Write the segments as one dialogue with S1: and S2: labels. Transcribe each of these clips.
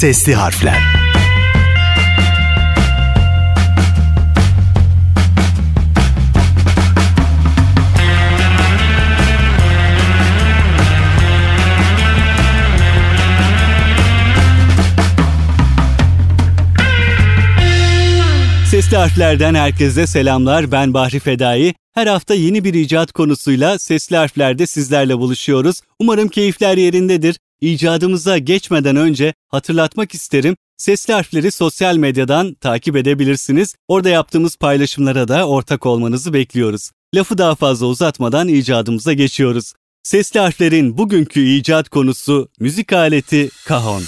S1: Sesli Harfler Sesli harflerden herkese selamlar. Ben Bahri Fedai. Her hafta yeni bir icat konusuyla sesli harflerde sizlerle buluşuyoruz. Umarım keyifler yerindedir. İcadımıza geçmeden önce hatırlatmak isterim. Sesli harfleri sosyal medyadan takip edebilirsiniz. Orada yaptığımız paylaşımlara da ortak olmanızı bekliyoruz. Lafı daha fazla uzatmadan icadımıza geçiyoruz. Sesli harflerin bugünkü icat konusu müzik aleti kahon.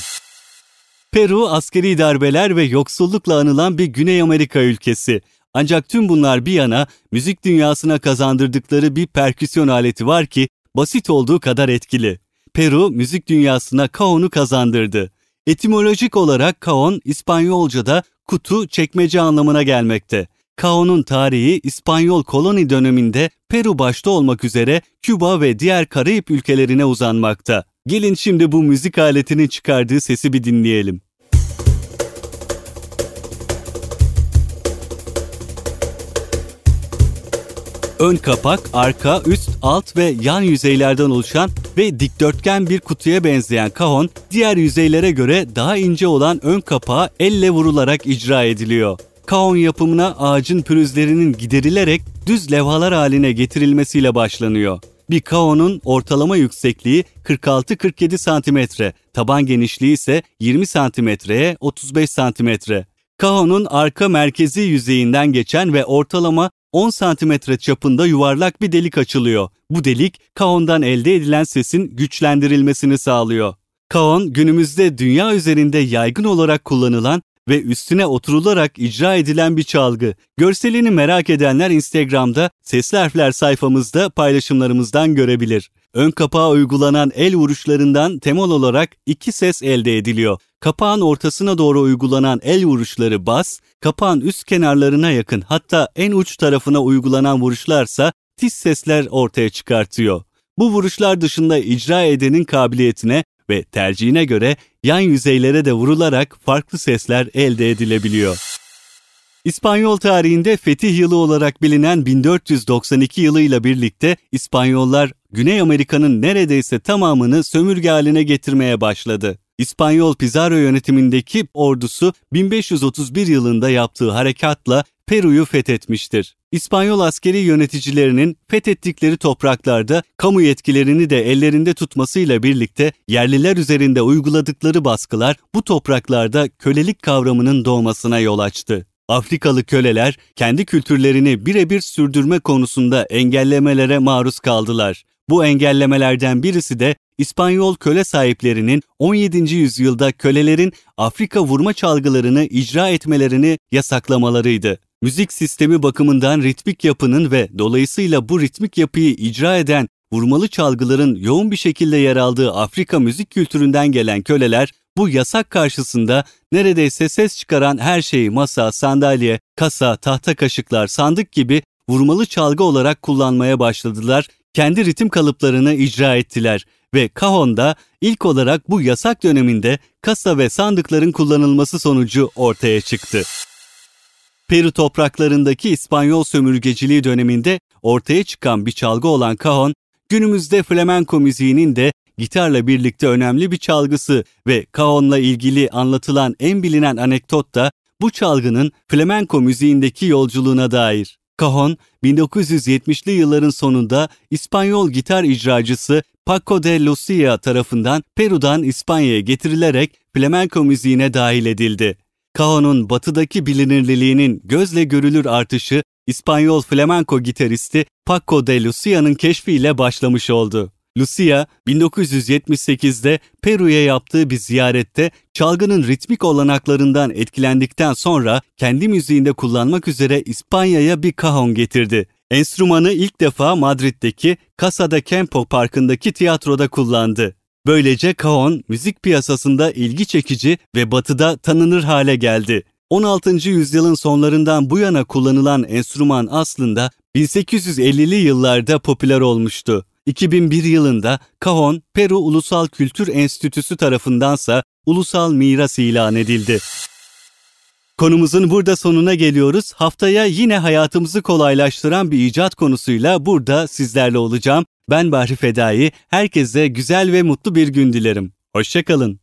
S1: Peru askeri darbeler ve yoksullukla anılan bir Güney Amerika ülkesi. Ancak tüm bunlar bir yana müzik dünyasına kazandırdıkları bir perküsyon aleti var ki basit olduğu kadar etkili. Peru müzik dünyasına kaonu kazandırdı. Etimolojik olarak kaon İspanyolca'da kutu çekmece anlamına gelmekte. Kaon'un tarihi İspanyol koloni döneminde Peru başta olmak üzere Küba ve diğer Karayip ülkelerine uzanmakta. Gelin şimdi bu müzik aletinin çıkardığı sesi bir dinleyelim. Ön kapak, arka, üst, alt ve yan yüzeylerden oluşan ve dikdörtgen bir kutuya benzeyen kahon, diğer yüzeylere göre daha ince olan ön kapağı elle vurularak icra ediliyor. Kahon yapımına ağacın pürüzlerinin giderilerek düz levhalar haline getirilmesiyle başlanıyor. Bir kaonun ortalama yüksekliği 46-47 cm, taban genişliği ise 20 cm'ye 35 cm. Kahonun arka merkezi yüzeyinden geçen ve ortalama 10 santimetre çapında yuvarlak bir delik açılıyor. Bu delik kaondan elde edilen sesin güçlendirilmesini sağlıyor. Kaon günümüzde dünya üzerinde yaygın olarak kullanılan ve üstüne oturularak icra edilen bir çalgı. Görselini merak edenler Instagram'da Sesli Harfler sayfamızda paylaşımlarımızdan görebilir. Ön kapağa uygulanan el vuruşlarından temel olarak iki ses elde ediliyor. Kapağın ortasına doğru uygulanan el vuruşları bas, kapağın üst kenarlarına yakın hatta en uç tarafına uygulanan vuruşlarsa tiz sesler ortaya çıkartıyor. Bu vuruşlar dışında icra edenin kabiliyetine ve tercihine göre yan yüzeylere de vurularak farklı sesler elde edilebiliyor. İspanyol tarihinde fetih yılı olarak bilinen 1492 yılıyla birlikte İspanyollar Güney Amerika'nın neredeyse tamamını sömürge haline getirmeye başladı. İspanyol Pizarro yönetimindeki ordusu 1531 yılında yaptığı harekatla Peru'yu fethetmiştir. İspanyol askeri yöneticilerinin fethettikleri topraklarda kamu yetkilerini de ellerinde tutmasıyla birlikte yerliler üzerinde uyguladıkları baskılar bu topraklarda kölelik kavramının doğmasına yol açtı. Afrikalı köleler kendi kültürlerini birebir sürdürme konusunda engellemelere maruz kaldılar. Bu engellemelerden birisi de İspanyol köle sahiplerinin 17. yüzyılda kölelerin Afrika vurma çalgılarını icra etmelerini yasaklamalarıydı. Müzik sistemi bakımından ritmik yapının ve dolayısıyla bu ritmik yapıyı icra eden vurmalı çalgıların yoğun bir şekilde yer aldığı Afrika müzik kültüründen gelen köleler bu yasak karşısında neredeyse ses çıkaran her şeyi masa, sandalye, kasa, tahta kaşıklar, sandık gibi vurmalı çalgı olarak kullanmaya başladılar, kendi ritim kalıplarını icra ettiler ve Kahon'da ilk olarak bu yasak döneminde kasa ve sandıkların kullanılması sonucu ortaya çıktı. Peru topraklarındaki İspanyol sömürgeciliği döneminde ortaya çıkan bir çalgı olan kahon, günümüzde flamenko müziğinin de gitarla birlikte önemli bir çalgısı ve kahonla ilgili anlatılan en bilinen anekdot da bu çalgının flamenko müziğindeki yolculuğuna dair. Cajon, 1970'li yılların sonunda İspanyol gitar icracısı Paco de Lucia tarafından Peru'dan İspanya'ya getirilerek flamenco müziğine dahil edildi. Cajon'un batıdaki bilinirliliğinin gözle görülür artışı İspanyol flamenco gitaristi Paco de Lucia'nın keşfiyle başlamış oldu. Lucia, 1978'de Peru'ya yaptığı bir ziyarette çalgının ritmik olanaklarından etkilendikten sonra kendi müziğinde kullanmak üzere İspanya'ya bir cajon getirdi. Enstrümanı ilk defa Madrid'deki Casa de Campo Parkı'ndaki tiyatroda kullandı. Böylece cajon müzik piyasasında ilgi çekici ve batıda tanınır hale geldi. 16. yüzyılın sonlarından bu yana kullanılan enstrüman aslında 1850'li yıllarda popüler olmuştu. 2001 yılında Cajon, Peru Ulusal Kültür Enstitüsü tarafındansa ulusal miras ilan edildi. Konumuzun burada sonuna geliyoruz. Haftaya yine hayatımızı kolaylaştıran bir icat konusuyla burada sizlerle olacağım. Ben Bahri Fedai. Herkese güzel ve mutlu bir gün dilerim. Hoşçakalın.